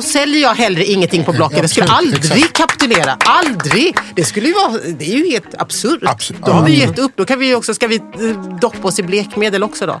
Då säljer jag hellre ingenting på Blocket. Jag skulle aldrig kapitulera. Aldrig! Det skulle ju vara, det är ju helt absurt. Absolut. Då har vi gett upp. Då kan vi också, ska vi eh, doppa oss i blekmedel också då?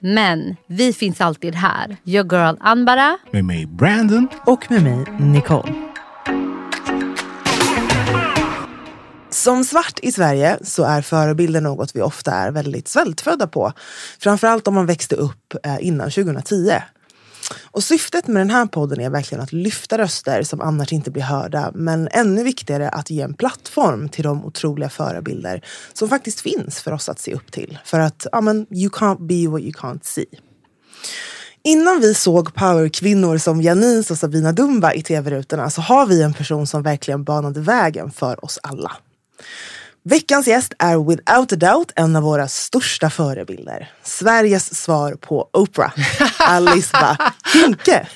Men vi finns alltid här. Your girl Anbara. Med mig Brandon. Och med mig, Nicole. Som svart i Sverige så är förebilder något vi ofta är väldigt svältfödda på. Framförallt om man växte upp eh, innan 2010. Och syftet med den här podden är verkligen att lyfta röster som annars inte blir hörda. Men ännu viktigare att ge en plattform till de otroliga förebilder som faktiskt finns för oss att se upp till. För att, ja men, you can't be what you can't see. Innan vi såg powerkvinnor som Janice och Sabina Dumba i tv-rutorna så har vi en person som verkligen banade vägen för oss alla. Veckans gäst är without a doubt en av våra största förebilder. Sveriges svar på Oprah, Alice Bah Kuhnke.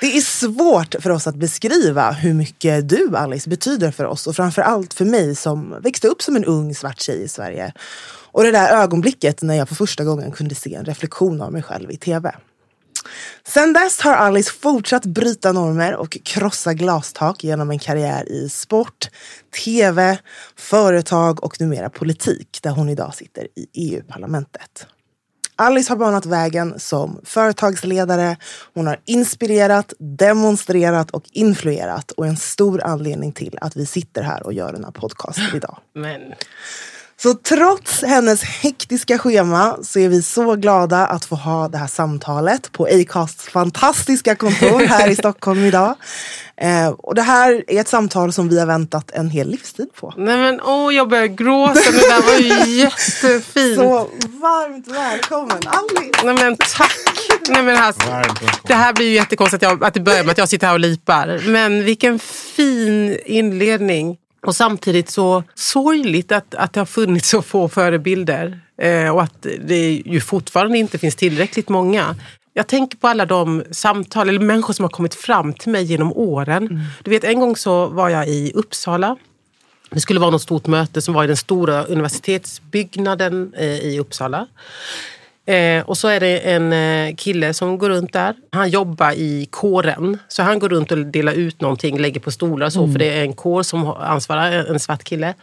Det är svårt för oss att beskriva hur mycket du, Alice, betyder för oss och framför allt för mig som växte upp som en ung svart tjej i Sverige. Och det där ögonblicket när jag för första gången kunde se en reflektion av mig själv i tv. Sen dess har Alice fortsatt bryta normer och krossa glastak genom en karriär i sport, tv, företag och numera politik där hon idag sitter i EU-parlamentet. Alice har banat vägen som företagsledare. Hon har inspirerat, demonstrerat och influerat och är en stor anledning till att vi sitter här och gör den här podcasten idag. Men så trots hennes hektiska schema så är vi så glada att få ha det här samtalet på Acasts fantastiska kontor här i Stockholm idag. Eh, och det här är ett samtal som vi har väntat en hel livstid på. Nej men åh, jag börjar gråta. Det där var ju jättefint. Så varmt välkommen Alice! Nej men tack. Nej, men välkommen. det här blir ju jättekonstigt att, jag, att det börjar med att jag sitter här och lipar. Men vilken fin inledning. Och samtidigt så sorgligt att, att det har funnits så få förebilder. Eh, och att det ju fortfarande inte finns tillräckligt många. Jag tänker på alla de samtal, eller människor som har kommit fram till mig genom åren. Du vet, en gång så var jag i Uppsala. Det skulle vara något stort möte som var i den stora universitetsbyggnaden eh, i Uppsala. Eh, och så är det en eh, kille som går runt där. Han jobbar i kåren. Så han går runt och delar ut någonting, lägger på stolar och så. För det är en kår som ansvarar, en svart kille.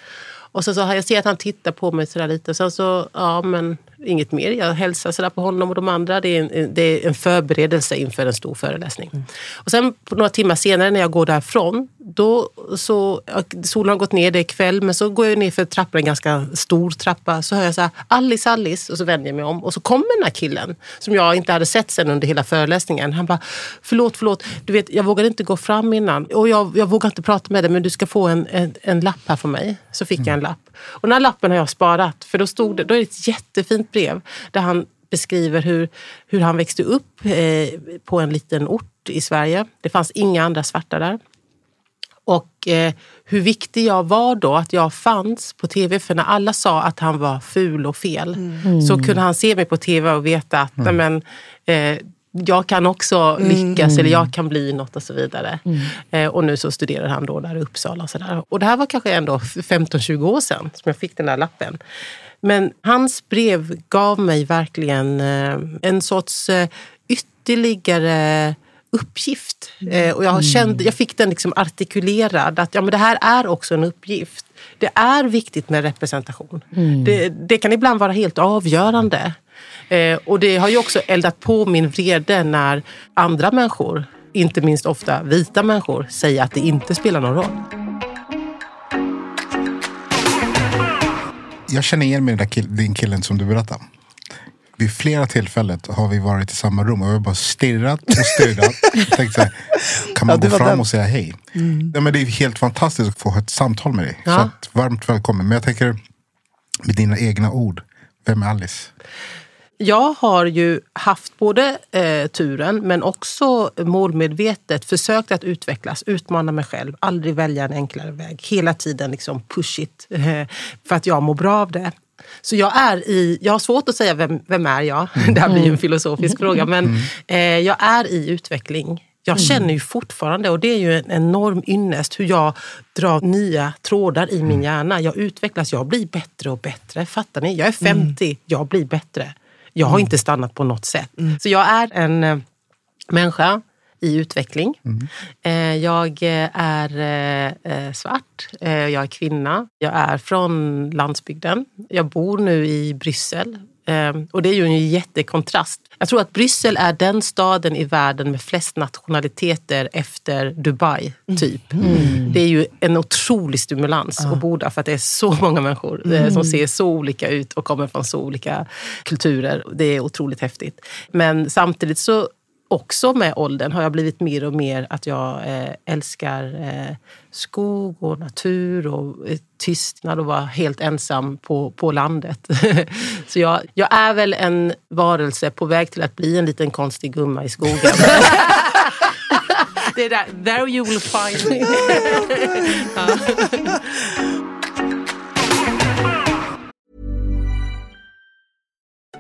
Och så, så har jag ser att han tittar på mig sådär lite. Sen så, ja men inget mer. Jag hälsar sådär på honom och de andra. Det är en, det är en förberedelse inför en stor föreläsning. Och sen på några timmar senare när jag går därifrån. Då så, solen har gått ner, det är kväll. Men så går jag ner för trappan, en ganska stor trappa. Så hör jag så här, Alice, Alice. Och så vänder jag mig om. Och så kommer den här killen. Som jag inte hade sett sen under hela föreläsningen. Han bara, förlåt, förlåt. Du vet, jag vågade inte gå fram innan. Och jag, jag vågar inte prata med dig. Men du ska få en, en, en lapp här från mig. Så fick jag en lapp. Och den här lappen har jag sparat. För då stod det, då är det ett jättefint brev. Där han beskriver hur, hur han växte upp eh, på en liten ort i Sverige. Det fanns inga andra svarta där. Och eh, hur viktig jag var då, att jag fanns på tv. För när alla sa att han var ful och fel så kunde han se mig på tv och veta att nej, men, eh, jag kan också lyckas eller jag kan bli något och så vidare. Eh, och nu så studerar han då där i Uppsala. Och, så där. och det här var kanske ändå 15-20 år sedan som jag fick den där lappen. Men hans brev gav mig verkligen eh, en sorts eh, ytterligare uppgift. Eh, och jag, kände, jag fick den liksom artikulerad att ja, men det här är också en uppgift. Det är viktigt med representation. Det, det kan ibland vara helt avgörande. Eh, och det har ju också eldat på min vrede när andra människor, inte minst ofta vita människor, säger att det inte spelar någon roll. Jag känner igen mig i den kill, din killen som du berättade. Vid flera tillfällen har vi varit i samma rum och vi har bara stirrat och stirrat. Tänkt så här, kan man Ja, gå fram den. och säga hej? Ja, men det är helt fantastiskt att få ha ett samtal med dig. Så Ja. att, varmt välkommen. Men jag tänker med dina egna ord. Vem är Alice? Jag har ju haft både eh, turen men också målmedvetet försökt att utvecklas, utmana mig själv, aldrig välja en enklare väg. Hela tiden liksom push it, eh, för att jag mår bra av det. Så jag är i, jag har svårt att säga vem, vem är jag? Det här blir ju en filosofisk fråga. Men eh, jag är i utveckling. Jag känner ju fortfarande, och det är ju en enorm ynnest, hur jag drar nya trådar i min hjärna. Jag utvecklas, jag blir bättre och bättre. Fattar ni? Jag är 50, jag blir bättre. Jag har inte stannat på något sätt. Så jag är en eh, människa i utveckling. Eh, jag är eh, eh, svart, eh, jag är kvinna, jag är från landsbygden. Jag bor nu i Bryssel. Eh, och det är ju en jättekontrast. Jag tror att Bryssel är den staden i världen med flest nationaliteter efter Dubai, typ. Det är ju en otrolig stimulans att bo där för att det är så många människor eh, som ser så olika ut och kommer från så olika kulturer. Det är otroligt häftigt. Men samtidigt så också med åldern har jag blivit mer och mer att jag eh, älskar eh, skog och natur och eh, tystnad och vara helt ensam på, på landet. Så jag, jag är väl en varelse på väg till att bli en liten konstig gumma i skogen. Det är där, there you will find me.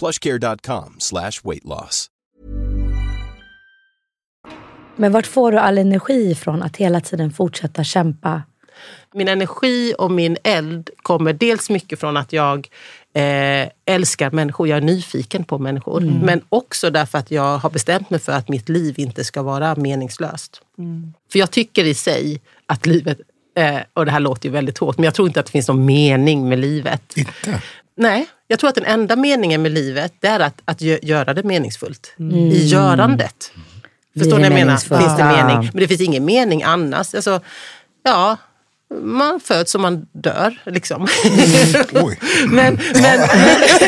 plushcare.com slash weight loss. Men vart får du all energi ifrån att hela tiden fortsätta kämpa? Min energi och min eld kommer dels mycket från att jag eh, älskar människor, jag är nyfiken på människor. Men också därför att jag har bestämt mig för att mitt liv inte ska vara meningslöst. För jag tycker i sig att livet, eh, och det här låter ju väldigt hårt, men jag tror inte att det finns någon mening med livet. Inte? Nej, jag tror att den enda meningen med livet det är att, att gö- göra det meningsfullt. I görandet. Förstår Blir ni vad jag menar? Finns det mening? Men det finns ingen mening annars. Alltså, ja, man föds och man dör. Liksom. Oj. men, men,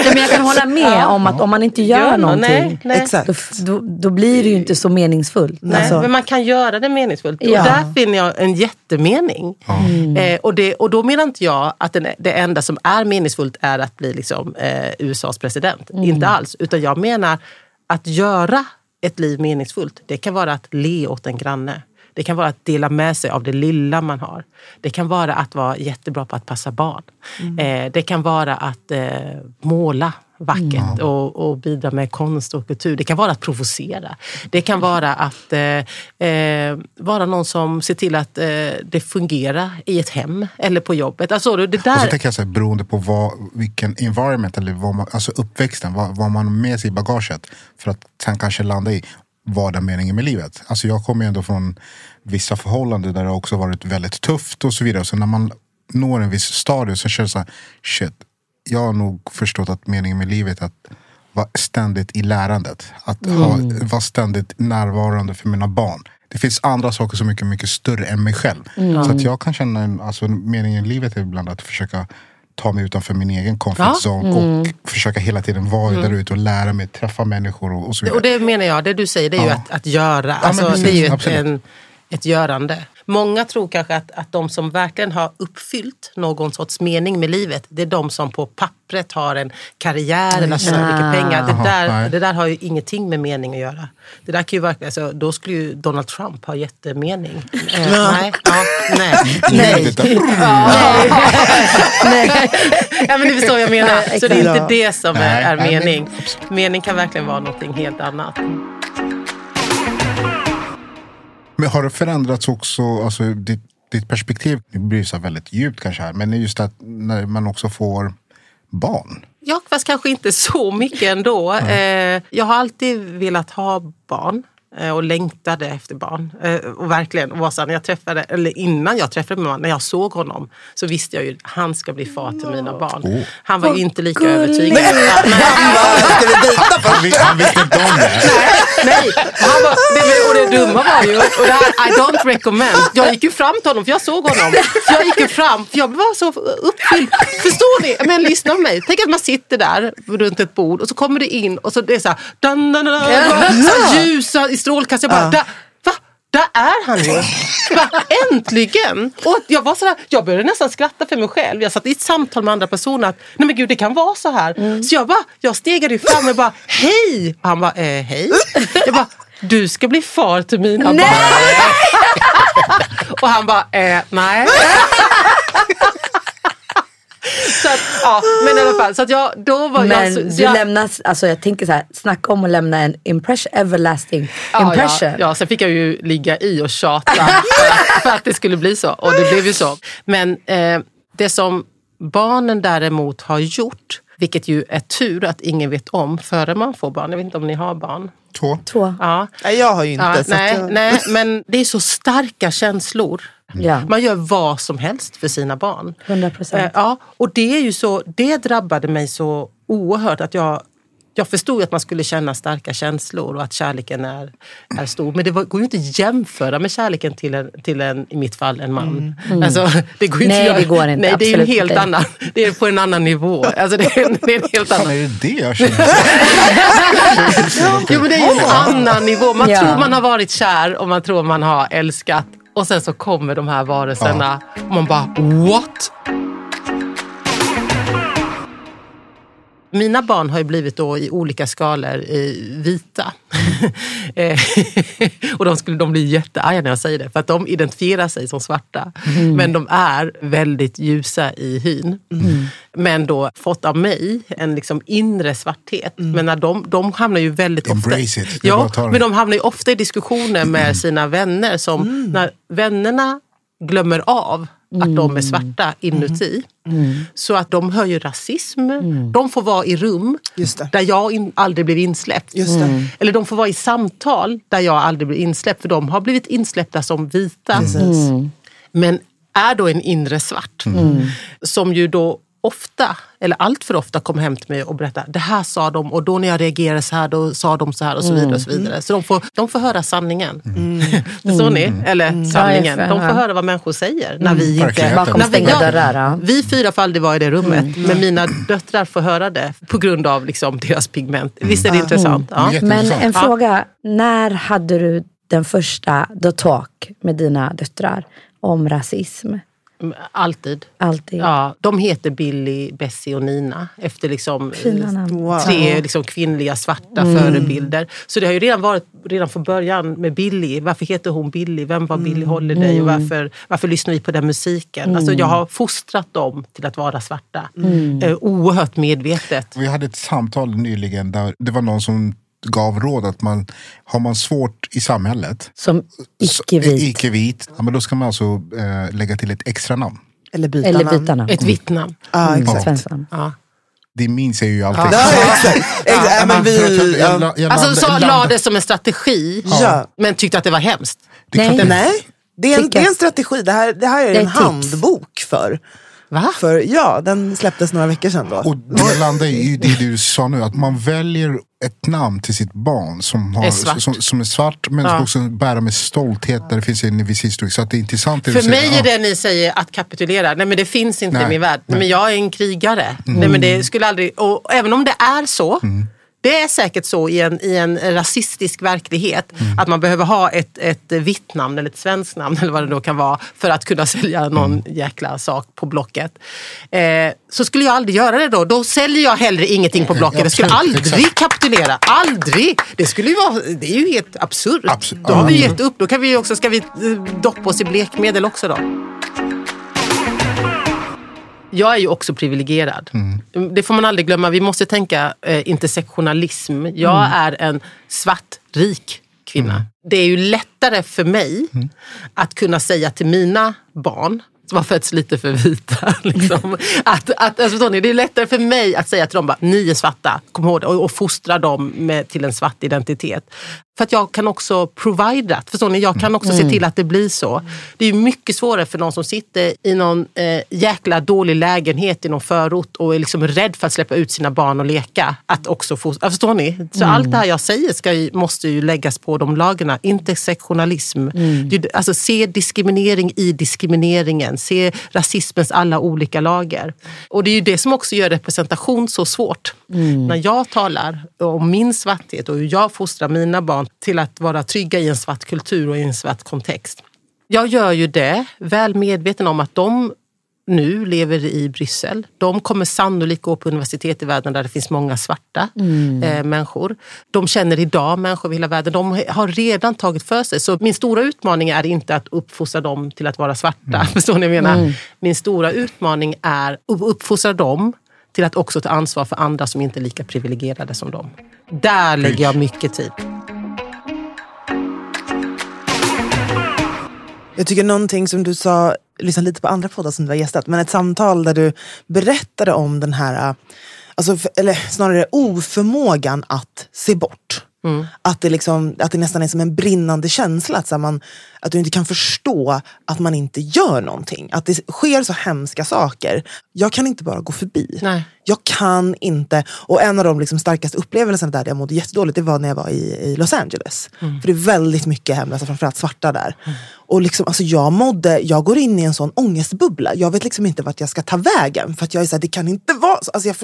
Ja, men jag kan hålla med om att om man inte gör Ja, någonting, nej, nej. Exakt. Då, då, blir det ju inte så meningsfullt. Nej, Alltså, men man kan göra det meningsfullt. Ja. Och där finner jag en jättemening. Eh, och, det, och då menar inte jag att den, det enda som är meningsfullt är att bli liksom, eh, USAs president. Inte alls. Utan jag menar att göra ett liv meningsfullt. Det kan vara att le åt en granne. Det kan vara att dela med sig av det lilla man har. Det kan vara att vara jättebra på att passa barn. Eh, det kan vara att eh, måla vackert och, och bidra med konst och kultur. Det kan vara att provocera. Det kan vara att eh, eh, vara någon som ser till att eh, det fungerar i ett hem eller på jobbet. Alltså, det Och så där, tänker jag så här, beroende på vad, vilken environment eller vad man, alltså uppväxten, vad, vad man har med sig i bagaget. För att sen kanske landa i vad är meningen med livet. Alltså jag kommer ändå från vissa förhållanden där det också varit väldigt tufft och så vidare. Så när man når en viss stadie så känns det så här, shit, jag har nog förstått att meningen med livet är att vara ständigt i lärandet. Att ha, vara ständigt närvarande för mina barn. Det finns andra saker som är mycket, mycket större än mig själv. Så att jag kan känna, alltså meningen i livet är ibland att försöka ta mig utanför min egen comfort Ja. zone och försöka hela tiden vara där ute och lära mig, träffa människor och, och så vidare. Och det menar jag, det du säger, det är ju Ja. att, att göra. Alltså, precis, det är ju en, ett görande. Många tror kanske att, att de som verkligen har uppfyllt någon sorts mening med livet, det är de som på pappret har en karriär eller tjänar mycket pengar. Det där, nej. det där har ju ingenting med mening att göra. Det där kan ju verkligen, alltså, då skulle ju Donald Trump ha jättemening. Eh, nej, ja, nej, nej. Detta- Ja, men ni förstår vad jag menar. Så det är inte det som är, Nej, är nej, men- mening. Mening kan verkligen vara någonting helt annat. Men har det förändrats också, alltså ditt, ditt perspektiv, det blir så väldigt djupt kanske här, men just att när man också får barn. Ja, fast kanske inte så mycket ändå. Eh, jag har alltid velat ha barn och längtade efter barn. Eh, och verkligen, och var så när jag träffade, eller innan jag träffade min man, när jag såg honom så visste jag ju att han ska bli far till mina barn. Oh. Han var ju inte lika gulligt. övertygad. Nej, Ska vi dejta först? Han, vis- han visste inte om det. Nej, han var, det, och det dumma var ju, och det här, I don't recommend. Jag gick ju fram till honom för jag såg honom. Så jag gick ju fram, för jag var så uppfylld. Förstår ni? Men lyssna på mig. Tänk att man sitter där runt ett bord och så kommer det in och så det är så här, dun, dun, dun, dun, så ljusa i strålkast. Jag bara, där, va? Där är han ju! Va? Äntligen! Och jag var sådär, jag började nästan skratta för mig själv. Jag satt i ett samtal med andra personer att nej men gud det kan vara så här. Så jag bara, jag stegade fram och bara hej! Och han bara, eh, hej? Jag bara, du ska bli far till mina barn. och han bara, eh, nej. så att, ja, men i alla fall, så att jag, då var Men jag... så- så du jag, lämnas, alltså jag tänker så här, snacka om att lämna en impression, everlasting Ja, impression. Ja, ja, sen fick jag ju ligga i och tjata för, för att det skulle bli så. Och det blev ju så. Men eh, det som barnen däremot har gjort, vilket ju är tur att ingen vet om före man får barn. Jag vet inte om ni har barn. Två. Två. Ja. Nej, jag har ju inte. Ja, nej, jag... nej, men det är så starka känslor. Ja. Man gör vad som helst för sina barn. 100 procent. Eh, Ja, och det är ju så, det drabbade mig så oerhört att jag jag förstod att man skulle känna starka känslor och att kärleken är, är stor. Men det var, går ju inte att jämföra med kärleken till en, till en i mitt fall, en man. Alltså, det går ju Nej, inte det går inte. Nej, det är en helt inte. annan. Det är på en annan nivå. Alltså, det, är en, det är en helt Fan, annan. är det det jag känner? Jo, men det är ju en annan nivå. Man Ja. tror man har varit kär och man tror man har älskat. Och sen så kommer de här varelserna och man bara what? Mina barn har ju blivit då i olika skalor vita. Eh, och de, skulle, de blir jättearga när jag säger det. För att de identifierar sig som svarta. Men de är väldigt ljusa i hyn. Men då fått av mig en liksom inre svarthet. Men när de, de hamnar ju väldigt ofta... Embrace Ja, men de hamnar ju ofta i diskussioner med sina vänner. Som när vännerna glömmer av att de är svarta inuti. Så att de hör ju rasism. De får vara i rum Just det. där jag in, aldrig blev insläppt. Just det. Eller de får vara i samtal där jag aldrig blir insläppt. För de har blivit insläppta som vita. Men är då en inre svart. Som ju då ofta, eller allt för ofta, kommer hem till mig och berättar det här sa de och då när jag reagerade så här då sa de så här och så vidare. Och så vidare. Så de får, de får höra sanningen. Förstår ni? Eller sanningen. Ja, jag De får höra vad människor säger. När vi inte... Bakom när vi- dörrar. Vi fyra får aldrig vara i det rummet. Men mina döttrar får höra det på grund av liksom deras pigment. Visst är det intressant? Ja. Men en fråga, när hade du den första the talk med dina döttrar om rasism? Alltid. Alltid. Ja, de heter Billy, Bessie och Nina efter liksom namn. Wow. tre liksom kvinnliga svarta förebilder. Så det har ju redan varit, redan från början med Billy. Varför heter hon Billy? Vem var Billy Holiday? Och varför, varför lyssnar vi på den musiken? Alltså jag har fostrat dem till att vara svarta. Eh, oerhört medvetet. Vi hade ett samtal nyligen där det var någon som gav råd att man har man svårt i samhället, Som så- icke-vit. icke-vit, ja, men då ska man alltså eh, lägga till ett extra namn. Eller byta Eller namn. byta namn. Ett vitt namn. Ja, exakt. Svensson. Ja. Det minns jag ju alltid. Ja, exakt. exakt. Ja, men för att vi, jag- ja. jag- jag Alltså så la det som en strategi Ja. men tyckte att det var hemskt. Det Nej. inte- Nej, det är, en, det är en strategi. Det här, det här är Det är en tips. handbok för. Va? för. Ja, den släpptes några veckor sedan då. Och det landar i det du sa nu, att man väljer ett namn till sitt barn som, har, Är svart. Som, som är svart men Ja. också bära med stolthet där det finns en viss historik. Så att det är intressant. det För säger. mig är Ja. det ni säger att kapitulera. Nej men det finns inte Nej, i min värld. Nej, men jag är en krigare. Nej, men det skulle aldrig, och även om det är så. Det är säkert så i en, i en rasistisk verklighet att man behöver ha ett, ett vitt namn eller ett svenskt namn eller vad det då kan vara för att kunna sälja någon jäkla sak på Blocket. Eh, så skulle jag aldrig göra det då. Då säljer jag hellre ingenting på Blocket. Jag skulle aldrig kapitulera. Aldrig! Det skulle ju vara, det är ju helt absurt. Absolut. Då har vi gett upp. Då kan vi också, ska vi eh, doppa oss i blekmedel också då? Jag är ju också privilegierad. Det får man aldrig glömma. Vi måste tänka eh, intersektionalism. Jag är en svart, rik kvinna. Det är ju lättare för mig att kunna säga till mina barn som har fötts lite för vita. Liksom. Att, att, alltså? Det är lättare för mig att säga till dem bara, ni är svarta, kom ihåg det. Och, och fostra dem med, till en svart identitet. För att jag kan också provide that. Förstår ni? Jag kan också se till att det blir så. Det är mycket svårare för någon som sitter i någon eh, jäkla dålig lägenhet i någon förort och är liksom rädd för att släppa ut sina barn och leka. Att också få, förstår ni? Så allt det här jag säger ska måste ju läggas på de lagarna. Intersektionalism. Är- Alltså, se diskriminering i diskrimineringen. Se rasismens alla olika lager. Och det är ju det som också gör representation så svårt. När jag talar om min svarthet och hur jag fostrar mina barn till att vara trygga i en svart kultur och i en svart kontext. Jag gör ju det väl medveten om att de nu lever i Bryssel. De kommer sannolikt gå på universitet i världen där det finns många svarta eh, människor. De känner idag människor över hela världen. De har redan tagit för sig. Så min stora utmaning är inte att uppfostra dem till att vara svarta. Förstår ni vad jag menar? Min stora utmaning är att uppfostra dem till att också ta ansvar för andra som inte är lika privilegierade som dem. Där lägger jag mycket tid. Jag tycker någonting som du sa, lyssna lite på andra poddar som du har gästat, men ett samtal där du berättade om den här, äh, alltså, eller snarare oförmågan att se bort. Att, det liksom, att det nästan är som en brinnande känsla, att, så man, att du inte kan förstå att man inte gör någonting. Att det sker så hemska saker. Jag kan inte bara gå förbi. Nej. Jag kan inte. Och en av de liksom starkaste upplevelserna där jag mådde jättedåligt, det var när jag var i, i Los Angeles. För det är väldigt mycket hemlösa, framförallt svarta där. Och liksom, alltså jag mådde, jag går in i en sån ångestbubbla. Jag vet liksom inte vart jag ska ta vägen. För att jag är så här, det kan inte vara så. Alltså jag,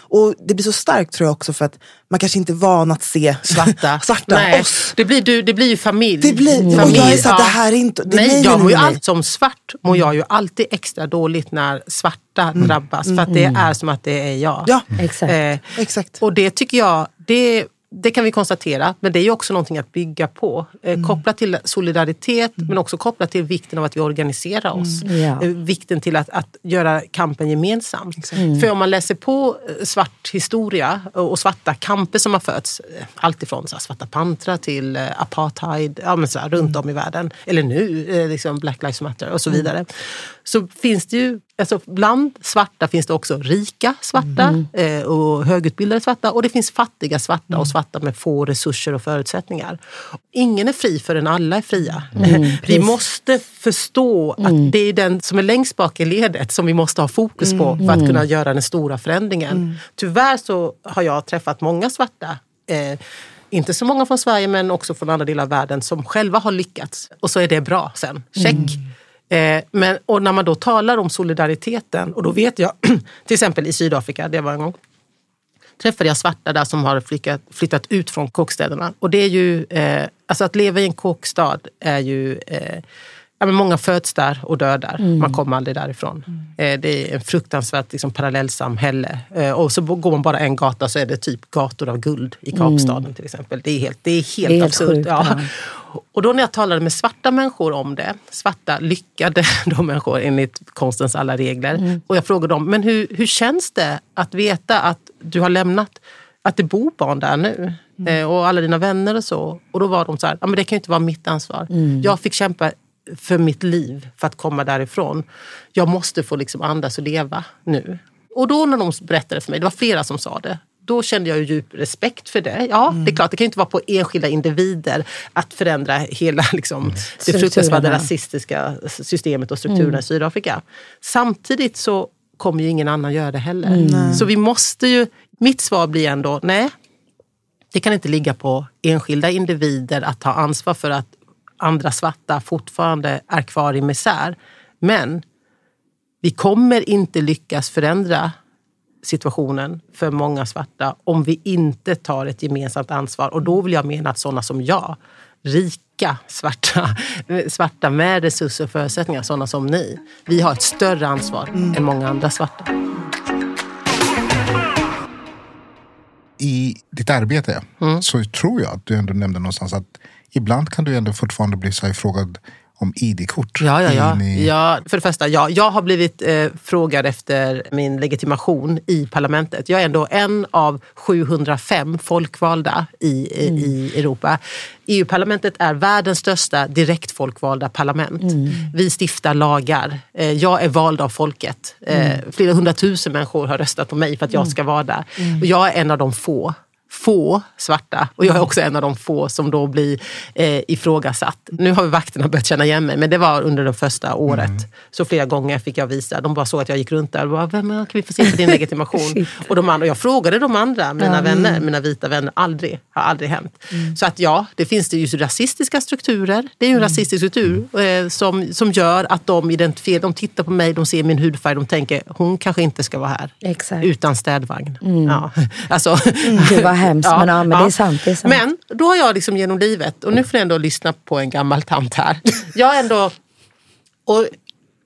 och det blir så starkt tror jag också för att man kanske inte är van att se svarta. svarta Nej, oss. Det blir, du, det blir ju familj. Det blir- och jag är så här, det här är inte- det Nej, nej, jag mår ju allt, som svart mår jag ju alltid extra dåligt när svarta drabbas. För att det är som att det är jag. Ja, Exakt. Eh, exakt. och det tycker jag, det, det kan vi konstatera, men det är ju också någonting att bygga på. Eh, Kopplat till solidaritet, men också kopplat till vikten av att vi organiserar oss. Ja. Eh, vikten till att, att göra kampen gemensam. För om man läser på eh, svart historia och svarta kamper som har fötts, eh, alltifrån så här, svarta pantra till apartheid, ja, men så här, runt om i världen, eller nu liksom Black Lives Matter och så vidare. Så finns det ju, alltså bland svarta finns det också rika svarta eh, och högutbildade svarta och det finns fattiga svarta och svarta med få resurser och förutsättningar. Ingen är fri förrän alla är fria. vi måste förstå att det är den som är längst bak i ledet som vi måste ha fokus på för att kunna göra den stora förändringen. Tyvärr så har jag träffat många svarta eh, inte så många från Sverige men också från andra delar av världen som själva har lyckats. Och så är det bra sen. Check. Eh, men, och när man då talar om solidariteten, och då vet jag till exempel i Sydafrika, det var en gång, träffade jag svarta där som har flyttat, flyttat ut från kåkstäderna. Och det är ju, eh, alltså att leva i en kåkstad är ju eh, Ja, men många föds där och dör där. Man kommer aldrig därifrån. Eh, det är en fruktansvärt liksom, parallellsamhälle. Eh, och så går man bara en gata så är det typ gator av guld i Kapstaden till exempel. Det är helt, det är helt, Det är absurt. sjukt, ja. ja. Och då när jag talade med svarta människor om det, svarta lyckade de människor enligt konstens alla regler. Och jag frågade dem, men hur, hur känns det att veta att du har lämnat, att det bor barn där nu? Eh, och alla dina vänner och så. Och då var de så här, ja, men det kan ju inte vara mitt ansvar. Jag fick kämpa för mitt liv för att komma därifrån. Jag måste få liksom andas och leva nu. Och då när de berättade för mig, det var flera som sa det, då kände jag ju djup respekt för det. Ja, det är klart, det kan ju inte vara på enskilda individer att förändra hela liksom, det Strukturerna. fruktansvärda rasistiska systemet och strukturerna i Sydafrika. Samtidigt så kommer ju ingen annan göra det heller. Så vi måste ju, mitt svar blir ändå, nej, Det kan inte ligga på enskilda individer att ta ansvar för att andra svarta fortfarande är kvar i misär. Men vi kommer inte lyckas förändra situationen för många svarta om vi inte tar ett gemensamt ansvar. Och då vill jag mena att sådana som jag, rika svarta, svarta med resurser och förutsättningar, sådana som ni, vi har ett större ansvar än många andra svarta. I ditt arbete Mm. så tror jag att du ändå nämnde någonstans att ibland kan du ändå fortfarande bli så här frågad om ID-kort. Ja, ja, ja. i- ja för det första, ja, jag har blivit eh, frågad efter min legitimation i parlamentet. Jag är ändå en av 705 folkvalda i, i Europa. EU-parlamentet är världens största direkt folkvalda parlament. Vi stiftar lagar. Eh, jag är vald av folket. Eh, flera hundratusen människor har röstat på mig för att jag ska vara där. Och jag är en av de få få svarta och jag är också en av de få som då blir eh, ifrågasatt. Nu har vakterna börjat känna igen mig men det var under det första året. Så flera gånger fick jag visa. De bara såg att jag gick runt där och bara, Vem, kan vi få se på din legitimation? och, de andra, jag frågade de andra, mina vänner, mina vita vänner, aldrig. Har aldrig hänt. Så att ja, det finns det ju rasistiska strukturer. Det är ju en rasistisk struktur eh, som, som gör att de identifierar, de tittar på mig, de ser min hudfärg, de tänker hon kanske inte ska vara här. Exakt. Utan städvagn. Ja. Alltså, Det var hemskt, men ja, men det är sant, det är sant. Men då har jag liksom genom livet, och nu får jag ändå lyssna på en gammal tant här. Jag ändå... Och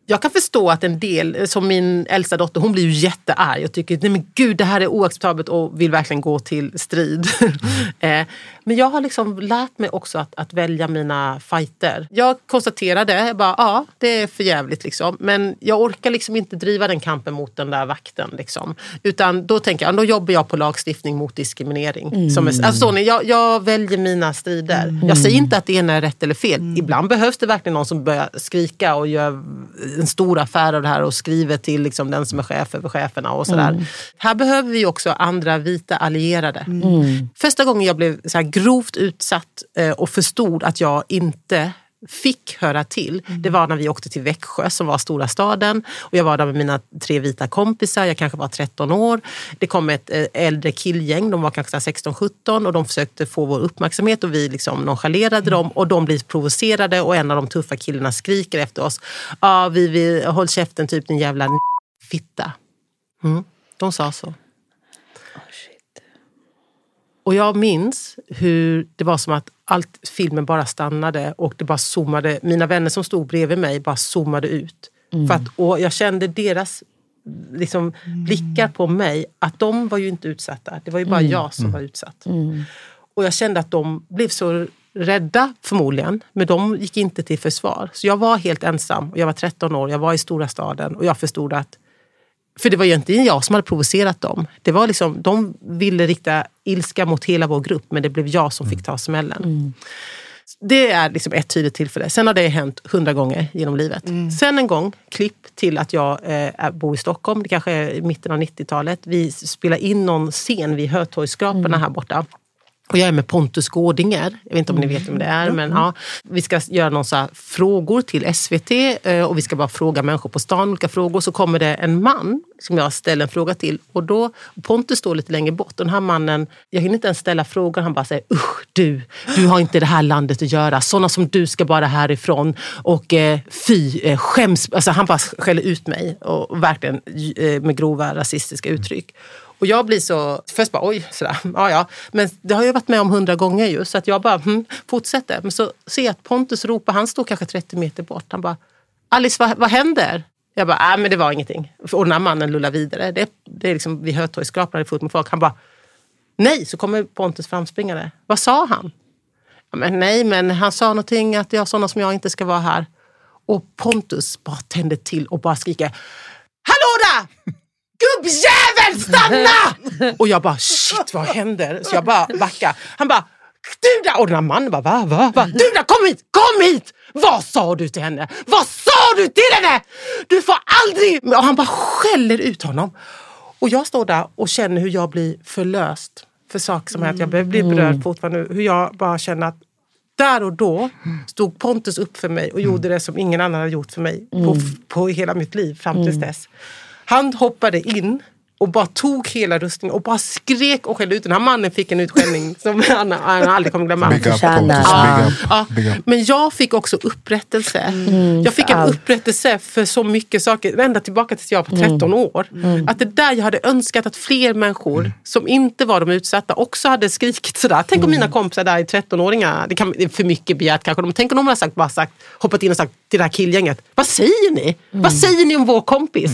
jag kan förstå att en del, som min äldsta dotter, hon blir ju jättearg och tycker nej men gud det här är oacceptabelt och vill verkligen gå till strid. Eh, men jag har liksom lärt mig också att, att välja mina fighter. Jag konstaterade, bara, ja det är för jävligt liksom. Men jag orkar liksom inte driva den kampen mot den där vakten. Liksom. Utan då tänker jag, då jobbar jag på lagstiftning mot diskriminering. Som är, alltså, jag, jag väljer mina strider. Jag säger inte att det ena är rätt eller fel. Ibland behövs det verkligen någon som börjar skrika och gör en stor affär av det här och skriver till liksom, den som är chef över cheferna och sådär. Här behöver vi också andra vita allierade. Första gången jag blev så grovt utsatt eh, och förstod att jag inte fick höra till, det var när vi åkte till Växjö som var stora staden. Och jag var där med mina tre vita kompisar, jag kanske var 13 år. Det kom ett eh, äldre killgäng, de var kanske 16-17 och de försökte få vår uppmärksamhet och vi liksom nonchalerade dem och de blir provocerade och en av de tuffa killarna skriker efter oss. Ja, vi vill, håll käften typ din jävla fitta. Mm. De sa så. Och jag minns hur det var som att allt filmen bara stannade och det bara zoomade. Mina vänner som stod bredvid mig bara zoomade ut. För att, och jag kände deras liksom, blickar på mig, att de var ju inte utsatta. Det var ju bara jag som var utsatt. Och jag kände att de blev så rädda förmodligen, men de gick inte till försvar. Så jag var helt ensam. Och Jag var 13 år, jag var i stora staden och jag förstod att för det var egentligen jag som hade provocerat dem. Det var liksom, de ville rikta ilska mot hela vår grupp men det blev jag som fick ta smällen. Det är liksom ett tydligt tillfälle. Sen har det hänt hundra gånger genom livet. Sen en gång, klipp till att jag eh, bor i Stockholm. Det kanske är i mitten av 90-talet. Vi spelar in någon scen vid Hötorgsskraporna här borta. Och jag är med Pontus Gårdinger. Jag vet inte om ni vet vem det är. Men ja, vi ska göra här frågor till SVT eh, och vi ska bara fråga människor på stan olika frågor. Så kommer det en man som jag ställer en fråga till. Och då, Pontus står lite längre bort. Och den här mannen, jag hinner inte ens ställa frågan. Han bara säger usch du, du har inte det här landet att göra. Såna som du ska bara härifrån. Och eh, fy, eh, skäms. Alltså, han bara skäller ut mig. Och, och verkligen eh, med grova rasistiska uttryck. Och jag blir så, först bara oj, sådär, ja ja. Men det har jag varit med om hundra gånger ju. Så att jag bara hm, fortsätter. Men så ser jag att Pontus ropar, han står kanske 30 meter bort. Han bara, Alice vad, vad händer? Jag bara, nej men det var ingenting. Och den här mannen lullar vidare. Det, det är liksom vid Hötorgsskrapan, det är fullt med folk. Han bara, nej, så kommer Pontus framspringande. Vad sa han? Ja, men nej, men han sa någonting att jag sådana som jag inte ska vara här. Och Pontus bara tänder till och bara skriker, hallå där! Gubbjävel, stanna! Och jag bara, shit vad händer? Så jag bara backar. Han bara, du där! Och den här mannen bara, va, va, va? Du där, kom hit, kom hit! Vad sa du till henne? Vad sa du till henne? Du får aldrig... Och han bara skäller ut honom. Och jag står där och känner hur jag blir förlöst för saker som hänt. Jag blir berörd fortfarande. Hur jag bara känner att där och då stod Pontus upp för mig och gjorde det som ingen annan hade gjort för mig på, på hela mitt liv fram tills dess. Han hoppade in och bara tog hela rustningen och bara skrek och skällde ut. Den här mannen fick en utskällning som han, han aldrig kommer glömma. Big up. Pontus, Ja, big up. ja. Big up. Men jag fick också upprättelse. Mm, jag fick en allt. upprättelse för så mycket saker, ända tillbaka tills jag var 13 Mm. år. Att det där jag hade önskat att fler människor som inte var de utsatta också hade skrikit sådär. Tänk om mina Mm. kompisar där är 13-åringar, det, kan, det är för mycket begärt kanske, men tänk om de hade sagt, bara sagt, hoppat in och sagt till det här killgänget, vad säger ni? Mm. Vad säger ni om vår kompis?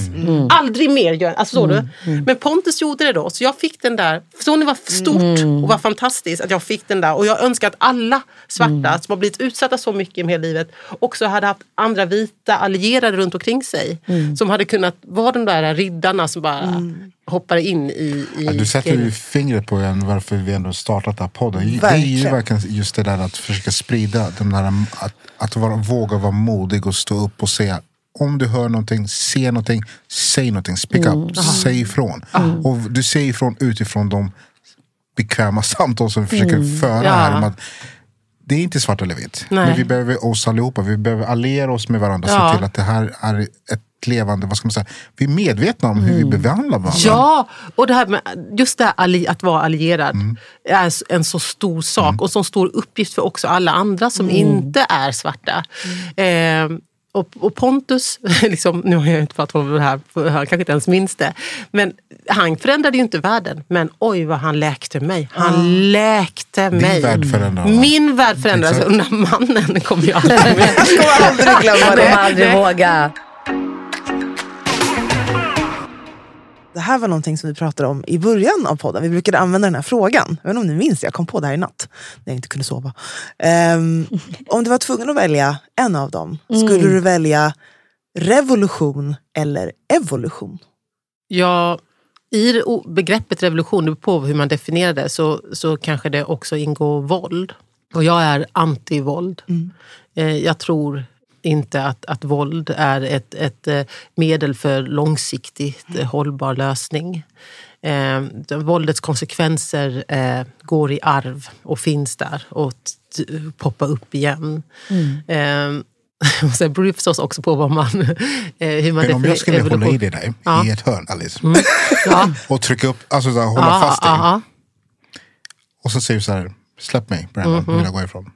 Aldrig mer gör alltså, så Mm. du? Men Pontus gjorde det då, så jag fick den där. Förstår ni vad stort Mm. och vad fantastiskt att jag fick den där. Och jag önskar att alla svarta Mm. som har blivit utsatta så mycket i hela livet också hade haft andra vita allierade runt omkring sig. Mm. Som hade kunnat vara de där riddarna som bara hoppar in i, i Ja, du sätter ju fingret på en, varför vi ändå startat den här podden. Det är ju Verkligen. verkligen just det där att försöka sprida den där, att, att vara, våga vara modig och stå upp och säga om du hör någonting, ser någonting, säg någonting. Speak up, säg ifrån. Och du säger ifrån utifrån de bekväma samtal som vi försöker föra Ja. här. Om att det är inte svart eller vitt. Nej. Men vi behöver oss allihopa. Vi behöver alliera oss med varandra. Ja. Se till att det här är ett levande, vad ska man säga, vi är medvetna om hur vi behandlar varandra. Ja, och det här med, just det här alli, att vara allierad Mm. är en så stor sak och en så stor uppgift för också alla andra som inte är svarta. Eh, och, och Pontus, liksom, nu har jag inte pratat om det här, han kanske inte ens minns det. Men han förändrade ju inte världen. Men oj vad han läkte mig. Han läkte mig. värld förändrades. Min värld förändrades. Den här mannen kommer jag aldrig. Jag kommer aldrig glömma Jag kommer aldrig våga. Det här var någonting som vi pratade om i början av podden. Vi brukade använda den här frågan. Jag vet inte om ni minns jag kom på det här i natt. När jag inte kunde sova. Ehm, om du var tvungen att välja en av dem, skulle du välja revolution eller evolution? Ja, i begreppet revolution, det beror på hur man definierar det, så, så kanske det också ingår våld. Och jag är anti-våld. Eh, jag tror inte att, att våld är ett, ett eh, medel för långsiktigt eh, hållbar lösning. Eh, det- våldets konsekvenser eh, går i arv och finns där och poppar upp igen. Eh, och sen beror det förstås också på vad man, eh, hur man Men om jag skulle hålla evolution. i det dig Ja. i ett hörn Alice. Ja. Och trycka upp, alltså så här, hålla Ja, fast dig. Och så säger du så här, släpp mig Brandon, Mhm. vill jag gå ifrån.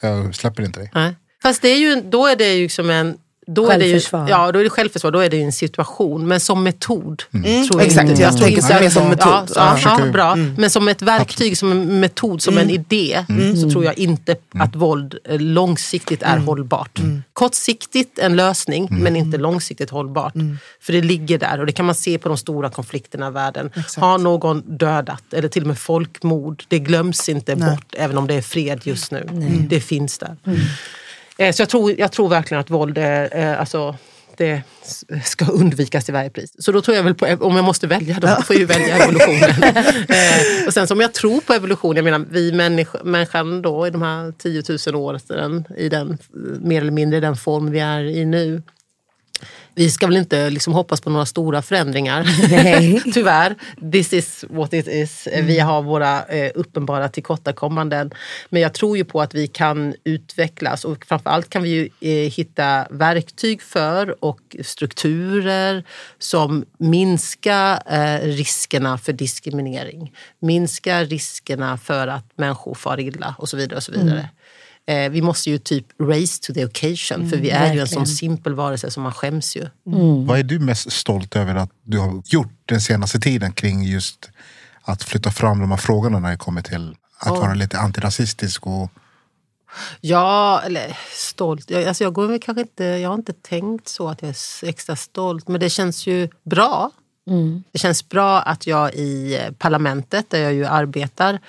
Jag släpper inte dig. Nej. Fast det är ju, då är det ju som en... Då är det ju, ja, då är det självförsvar. Då är det ju en situation. Men som metod. Tror jag Mm. exakt. inte. Jag tänker att- som metod. Ja, Ja. ja, Försöker- ja, bra. Men som ett verktyg, som en metod, som en idé. Så tror jag inte att våld eh, långsiktigt är hållbart. Kortsiktigt en lösning, men inte långsiktigt hållbart. För det ligger där och det kan man se på de stora konflikterna i världen. Har någon dödat, eller till och med folkmord, det glöms inte bort även om det är fred just nu. Det finns där. Eh, Så jag tror, jag tror verkligen att våld är, eh, alltså, det ska undvikas till varje pris. Så då tror jag väl på, om jag måste välja, då får jag ju välja evolutionen. eh, och sen som jag tror på evolution, jag menar vi människa, människan då i de här 10 000 åren, i den, mer eller mindre i den form vi är i nu. Vi ska väl inte liksom hoppas på några stora förändringar. Tyvärr. This is what it is. Vi har våra eh, uppenbara tillkortakommanden. Men jag tror ju på att vi kan utvecklas och framförallt kan vi ju eh, hitta verktyg för och strukturer som minskar eh, riskerna för diskriminering. Minskar riskerna för att människor far illa och så vidare. Och så vidare. Eh, vi måste ju typ race to the occasion för vi är ju en sån simpel varelse som man skäms ju. Vad är du mest stolt över att du har gjort den senaste tiden kring just att flytta fram de här frågorna när det kommer till att vara lite antirasistisk och Ja, eller stolt. Jag, alltså jag, går väl kanske inte, jag har inte tänkt så att jag är extra stolt, men det känns ju bra. Det känns bra att jag i eh, parlamentet, där jag ju arbetar,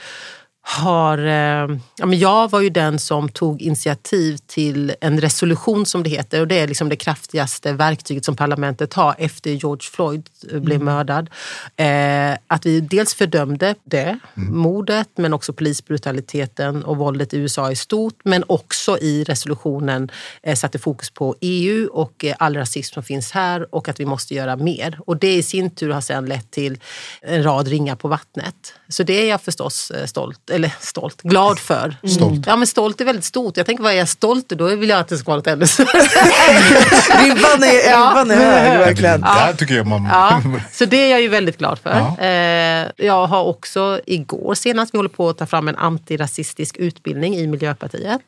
har... Eh, ja, men jag var ju den som tog initiativ till en resolution som det heter och det är liksom det kraftigaste verktyget som parlamentet har efter George Floyd eh, blev mördad. Eh, att vi dels fördömde det, mordet, men också polisbrutaliteten och våldet i USA i stort. Men också i resolutionen eh, satte fokus på EU och eh, all rasism som finns här och att vi måste göra mer. Och det i sin tur har sedan lett till en rad ringar på vattnet. Så det är jag förstås stolt eller stolt, glad för. Stolt. Ja men stolt är väldigt stort. Jag tänker vad är jag stolt Då vill jag att det ska vara något ännu större. Ribban är, ribban är hög verkligen. Där tycker jag man... Ja, så det är jag ju väldigt glad för. Ja. Eh, jag har också igår senast, vi håller på att ta fram en antirasistisk utbildning i Miljöpartiet.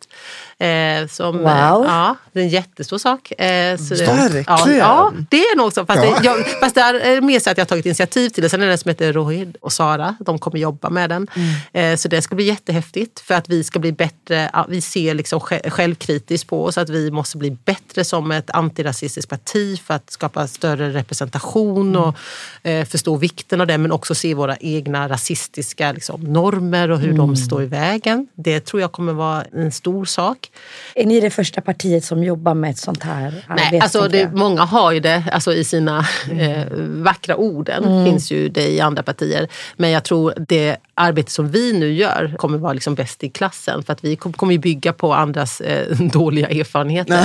Eh, som, Wow. ja, det är en jättestor sak. Eh, så det, Verkligen. ja, ja, det är nog så. Fast, Ja. det, jag, fast det är mer så att jag har tagit initiativ till det. Sen är det en som heter Rohid och Sara. De kommer jobba med den. Eh, så det ska bli jättehäftigt för att vi ska bli bättre. Vi ser liksom sj- självkritiskt på oss att vi måste bli bättre som ett antirasistiskt parti för att skapa större representation och eh, förstå vikten av det men också se våra egna rasistiska liksom, normer och hur de står i vägen. Det tror jag kommer vara en stor sak. Är ni det första partiet som jobbar med ett sånt här arbete? Nej, alltså det, många har ju det alltså i sina eh, vackra orden. finns ju det i andra partier. Men jag tror det arbete som vi nu gör kommer vara liksom bäst i klassen. För att vi kom- kommer ju bygga på andras eh, dåliga erfarenheter.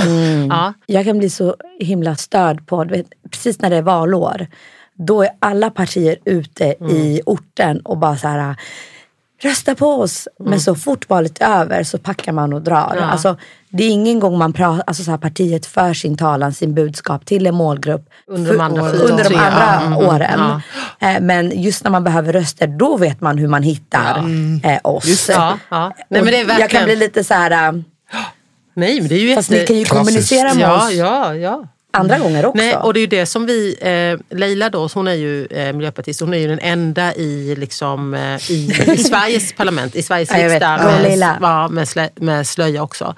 Ja. Jag kan bli så himla störd på, vet, precis när det är valår, då är alla partier ute i orten och bara så här rösta på oss. Men så fort valet är över så packar man och drar. Ja. Alltså, det är ingen gång man pratar, alltså så här, partiet för sin talan, sin budskap till en målgrupp. Under de för- andra fyra, under de andra ja. Mm, åren. Eh, Men just när man behöver röster, då vet man hur man hittar eh, oss. Ja, ja. Nej, men det är Jag kan verkligen- bli lite så här, äh, Nej, men det är ju fast ni kan ju Klassiskt. kommunicera med Ja, oss ja, ja. Andra gånger också. Nej, och det är ju det som vi, eh, Leila då, hon är ju eh, miljöpartist, hon är ju den enda i, liksom, eh, i, i Sveriges parlament, i Sveriges Ja, riksdag Go med, ja, med, slö, med slöja också.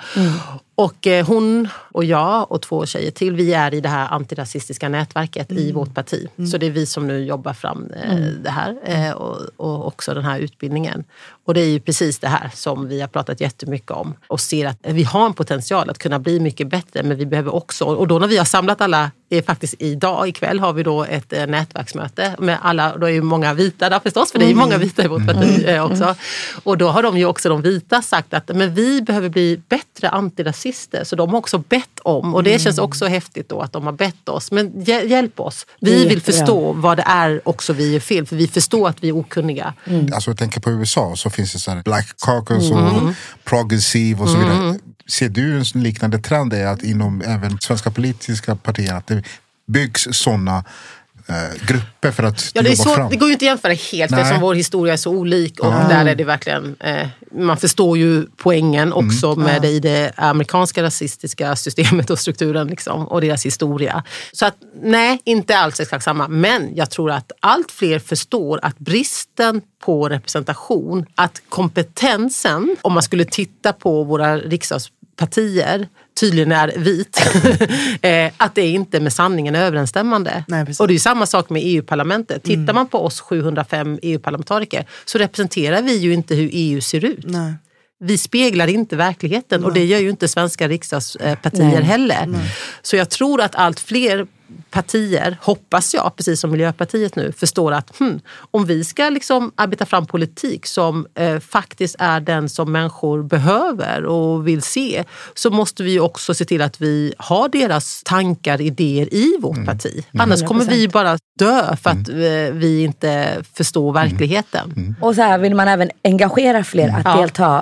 Och eh, hon och jag och två tjejer till, vi är i det här antirasistiska nätverket i vårt parti. Så det är vi som nu jobbar fram eh, det här eh, och, och också den här utbildningen. Och det är ju precis det här som vi har pratat jättemycket om och ser att vi har en potential att kunna bli mycket bättre men vi behöver också, och då när vi har samlat alla, faktiskt idag, ikväll har vi då ett eh, nätverksmöte med alla, då är ju många vita där förstås, för det är ju många vita i vårt parti eh, också. Och då har de ju också, de vita, sagt att men vi behöver bli bättre antirasister. Så de har också bett om, och det känns också häftigt då att de har bett oss, men hjä- hjälp oss. Är Vi vill förstå vad det är också vi gör fel, för vi förstår att vi är okunniga. Alltså jag tänker på USA så finns det så här Black Caucus Mm. och Progressive och så vidare. Ser du en liknande trend är att inom även svenska politiska partier att det byggs sådana eh, grupper för att Ja, det, är svårt, fram? det går ju inte att jämföra helt Nej. eftersom vår historia är så olik. Och där är det verkligen, eh, man förstår ju poängen också med det i det amerikanska rasistiska systemet och strukturen liksom, och deras historia. Så att nej, inte alls exakt samma. Men jag tror att allt fler förstår att bristen på representation, att kompetensen, om man skulle titta på våra riksdagspartier, tydligen är vit, eh, att det inte är med sanningen överensstämmande. Nej, och det är samma sak med EU-parlamentet. Tittar man på oss 705 EU-parlamentariker så representerar vi ju inte hur EU ser ut. Nej. Vi speglar inte verkligheten och det gör ju inte svenska riksdagspartier Nej. heller. Så jag tror att allt fler partier, hoppas jag, precis som Miljöpartiet nu, förstår att hmm, om vi ska liksom arbeta fram politik som eh, faktiskt är den som människor behöver och vill se, så måste vi också se till att vi har deras tankar, idéer i vårt parti. Annars kommer vi bara dö för att eh, vi inte förstår verkligheten. Och så här vill man även engagera fler att Ja. delta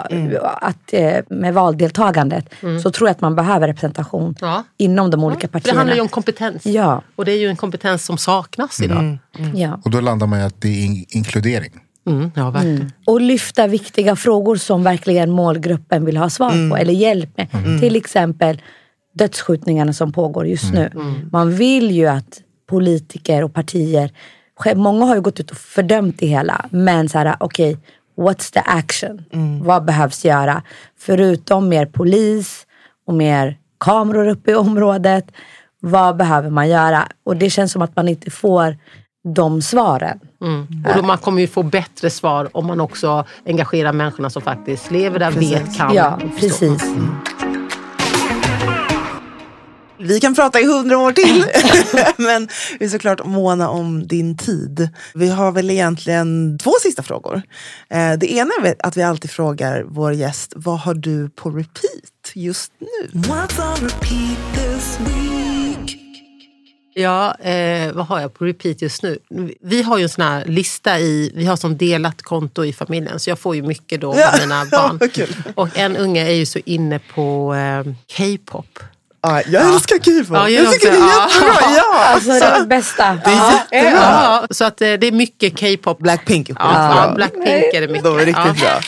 att, eh, med valdeltagandet så tror jag att man behöver representation Ja. inom de olika det partierna. handlar ju om kompetens. Ja. Och det är ju en kompetens som saknas idag. ja. Och då landar man i att det är in- inkludering. Mm, ja, verkligen. Och lyfta viktiga frågor som verkligen målgruppen vill ha svar på eller hjälp med. Till exempel dödsskjutningarna som pågår just nu. Man vill ju att politiker och partier, många har ju gått ut och fördömt det hela. Men så här, okej, what's the action? Vad behövs göra? Förutom mer polis och mer kameror uppe i området. Vad behöver man göra? Och det känns som att man inte får de svaren. Och då man kommer ju få bättre svar om man också engagerar människorna som faktiskt lever där, vet, kan. Ja, precis. Vi kan prata i hundra år till. Men vi är såklart måna om din tid. Vi har väl egentligen två sista frågor. Eh, Det ena är att vi alltid frågar vår gäst, vad har du på repeat just nu? Ja, eh, vad har jag på repeat just nu? Vi har ju en sån här lista i, vi har som delat konto i familjen så jag får ju mycket då Ja, av mina ja, barn. Och en unge är ju så inne på eh, K-pop. Ja, jag älskar K-pop. Ja, jag jag tycker det är också. jättebra. Ja. Alltså det är bästa. Det är jättebra. Ja, så att eh, det är mycket K-pop. Blackpink är Ja, skitbra. ja, Blackpink är det mycket. De är riktigt ja. bra.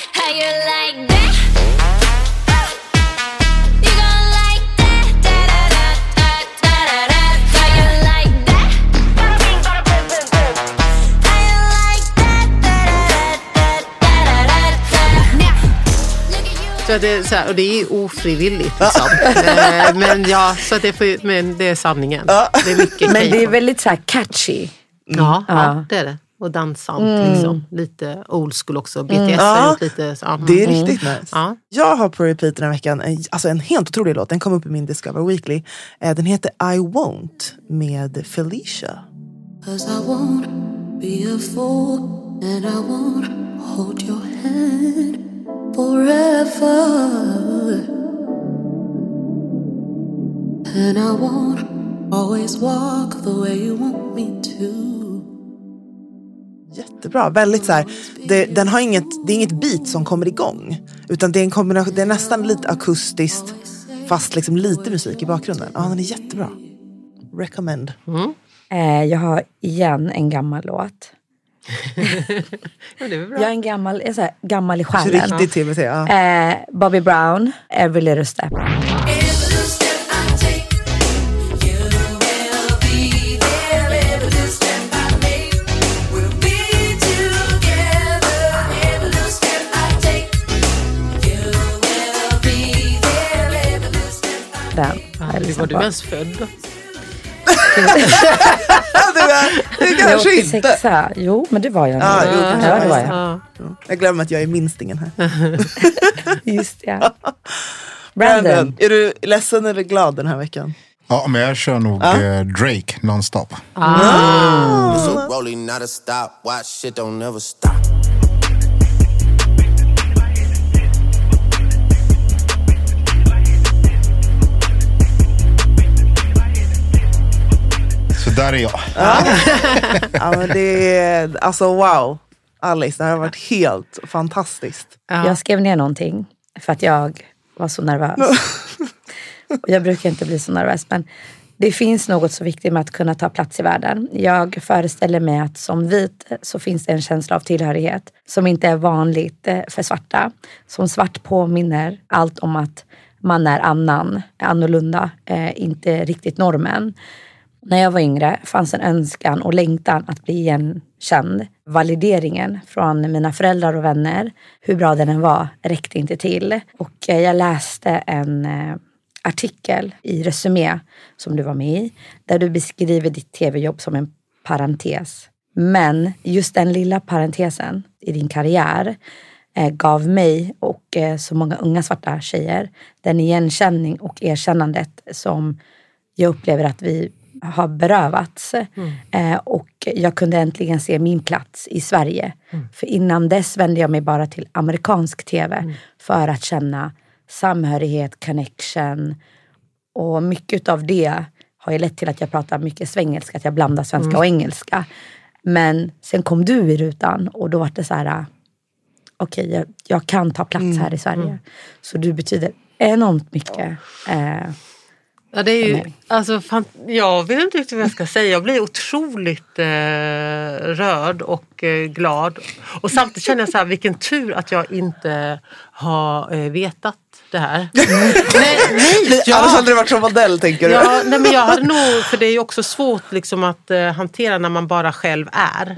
Så att det, är så här, och det är ofrivilligt. Liksom. Eh, men ja, så att det, får, men det är sanningen. Det är mycket Men det är väldigt så här catchy. Ja, ja. Ja. det är det. Och dansant liksom. Lite old school också. BTS Ja. har gjort lite så. mm. Det är riktigt nice. Ja. Jag har på repeat den här veckan en, alltså en helt otrolig låt. Den kom upp i min Discover Weekly. Eh, Den heter I won't med Felicia. Cause I won't be a fool and I won't hold your hand forever. And I won't always walk the way you want me to. Jättebra. Väldigt så här, det, den har inget, det är inget beat som kommer igång. Utan det är, en kombination, det är nästan lite akustiskt fast liksom lite musik i bakgrunden. Ja, den är jättebra. Recommend. Eh, jag har igen en gammal låt. Ja. Jag är en gammal, jag är så här, gammal i själen. Riktigt TBT. Ja. Eh, Bobby Brown, Every Little Step. Den jag Var du ens född? det, är, det Jag kanske åkte inte. sexa. Jo, men det var jag. Ja, nog. jo, ja, var det var jag. Ja. Jag glömmer att jag är minstingen här. Just ja. Brandon. Är du ledsen eller glad den här veckan? Ja, men jag kör nog eh, Drake nonstop. It's a där är jag. Ja, men det är, alltså wow. Alice, det här har varit helt fantastiskt. Jag skrev ner någonting för att jag var så nervös. Och jag brukar inte bli så nervös men det finns något så viktigt med att kunna ta plats i världen. Jag föreställer mig att som vit så finns det en känsla av tillhörighet som inte är vanligt eh, för svarta. Som svart påminner allt om att man är annan, annorlunda, eh, inte riktigt normen. När jag var yngre fanns en önskan och längtan att bli igenkänd. Valideringen från mina föräldrar och vänner, hur bra den än var, räckte inte till. Och eh, jag läste en eh, artikel i Resumé som du var med i, där du beskriver ditt tv-jobb som en parentes. Men just den lilla parentesen i din karriär eh, gav mig och så många unga svarta tjejer den igenkänning och erkännandet som jag upplever att vi har berövats. Eh, och jag kunde äntligen se min plats i Sverige. För innan dess vände jag mig bara till amerikansk tv för att känna samhörighet, connection. Och mycket av det har ju lett till att jag pratar mycket svengelska, att jag blandar svenska och engelska. Men sen kom du i rutan och då var det så här, okej, jag, jag kan ta plats här i Sverige. Så du betyder enormt mycket. Eh, Ja, det är ju, alltså, fan, jag vet inte riktigt vad jag ska säga. Jag blir otroligt eh, rörd och eh, glad. Och samtidigt känner jag så här, vilken tur att jag inte har eh, vetat det här. nej, nej, Annars hade du varit som modell tänker du? Ja, nej, men jag hade nog, för det är ju också svårt liksom att eh, hantera när man bara själv är.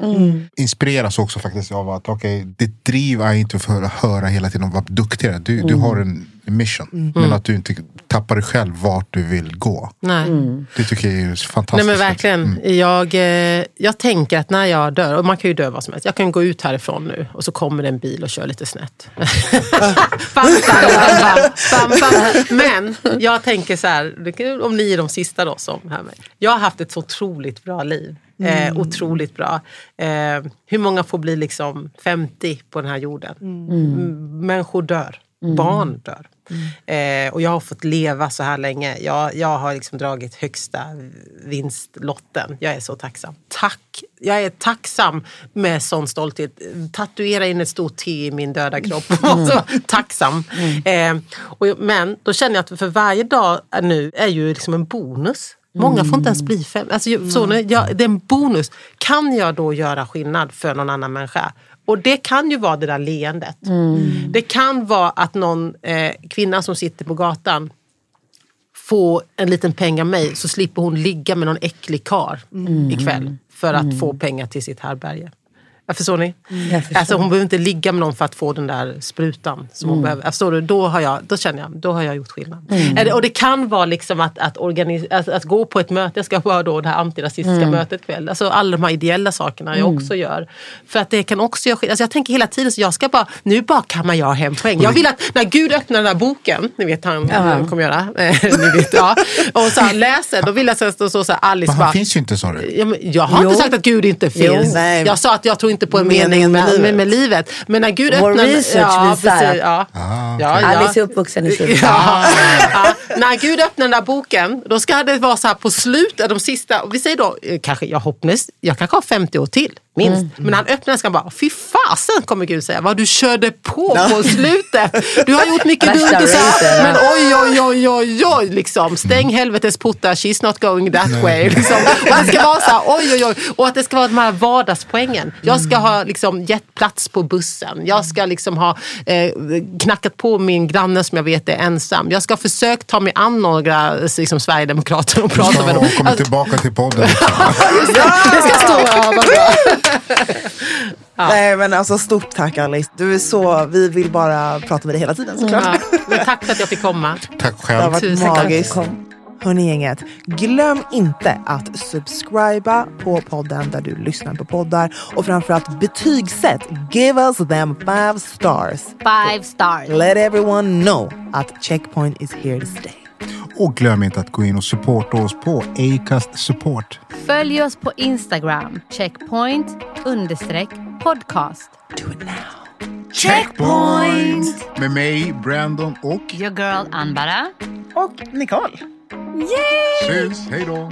Inspireras också faktiskt av att okay, ditt driv är inte för att höra hela tiden vad duktig du är. Du, du har en mission. Men att du inte tappar dig själv vart du vill gå. Nej. Det tycker jag är Nej fantastiskt. men verkligen. Jag, eh, jag tänker att när jag dör, och man kan ju dö vad som helst. Jag kan gå ut härifrån nu och så kommer det en bil och kör lite snett. bam, bam, bam, bam, bam. Men jag tänker så här, om ni är de sista då som hör mig. Jag har haft ett så otroligt bra liv. Eh, otroligt bra. Eh, hur många får bli liksom 50 på den här jorden? Mm. Människor dör. Barn dör. Eh, och jag har fått leva så här länge. Jag, jag har liksom dragit högsta vinstlotten. Jag är så tacksam. Tack! Jag är tacksam med sån stolthet. Tatuera in ett stort T i min döda kropp. så, tacksam. Eh, och, men då känner jag att för varje dag nu är ju liksom en bonus. Många får inte ens bli fem. Alltså, så, när jag, det är en bonus. Kan jag då göra skillnad för någon annan människa? Och det kan ju vara det där leendet. Det kan vara att någon eh, kvinna som sitter på gatan får en liten peng av mig så slipper hon ligga med någon äcklig kar ikväll för att få pengar till sitt härbärge. Ja, förstår ni? Jag förstår. Alltså, hon behöver inte ligga med någon för att få den där sprutan. Som hon behöver. Förstår du? Då, har jag, då känner jag då har jag gjort skillnad. Eller- Och det kan vara liksom att, att, organis- att, att gå på ett möte. Jag ska vara då det här antirasistiska mötet kväll. Alltså alla de här ideella sakerna jag också gör. För att det kan också göra skillnad. Alltså jag tänker hela tiden så jag ska bara, nu bara kammar jag hem poäng. Jag vill att när Gud öppnar den här boken, ni vet han Ja. kommer göra, ni vet, ja, och så här, läser, då vill jag så, så, så, så här, Alice Men bara, han finns ju inte sa du. Ja, men jag har Jo. inte sagt att Gud inte finns. Nej. Jag sa att jag tror inte på en Meningen mening med, med med, livet. med, livet. Men när Gud Vår öppnar... research visar precis, ja. Ah, ja, ja. Alice är uppvuxen i kyrkan. Ja. Ja. När Gud öppnar den där boken, då ska det vara så här på slutet, de sista, vi säger då, eh, kanske, jag hoppas, jag kanske har 50 år till. Minst. Mm. Men han öppnar den ska han bara, fy fasen kommer Gud säga, vad du körde på på slutet. Du har gjort mycket dumt och så men oj, oj, oj, oj, oj, liksom. Stäng helvetes portar, she's not going that way. Liksom. Och det ska vara så här, oj, oj, oj. Och att det ska vara de här vardagspoängen. Jag ska ha liksom, gett plats på bussen. Jag ska liksom ha eh, knackat på min granne som jag vet är ensam. Jag ska ha försökt ta mig an några liksom, sverigedemokrater och prata med dem. Och kommer Alltså, tillbaka till podden. det ska stå över. Nej men alltså stort tack Alice. Du är så, vi vill bara prata med dig hela tiden såklart. Ja. Tack för att jag fick komma. Tack Det har själv. varit Tusen magiskt. Hörni gänget, glöm inte att subscriba på podden där du lyssnar på poddar och framförallt betygsätt. Give us them five stars. Five stars. Let everyone know att Checkpoint is here to stay. Och glöm inte att gå in och supporta oss på Acast Support. Följ oss på Instagram. Checkpoint understreck podcast. Do it now. Checkpoint! Med mig, Brandon och... Your girl Anbara. Och Nicole. Syns. Hej då.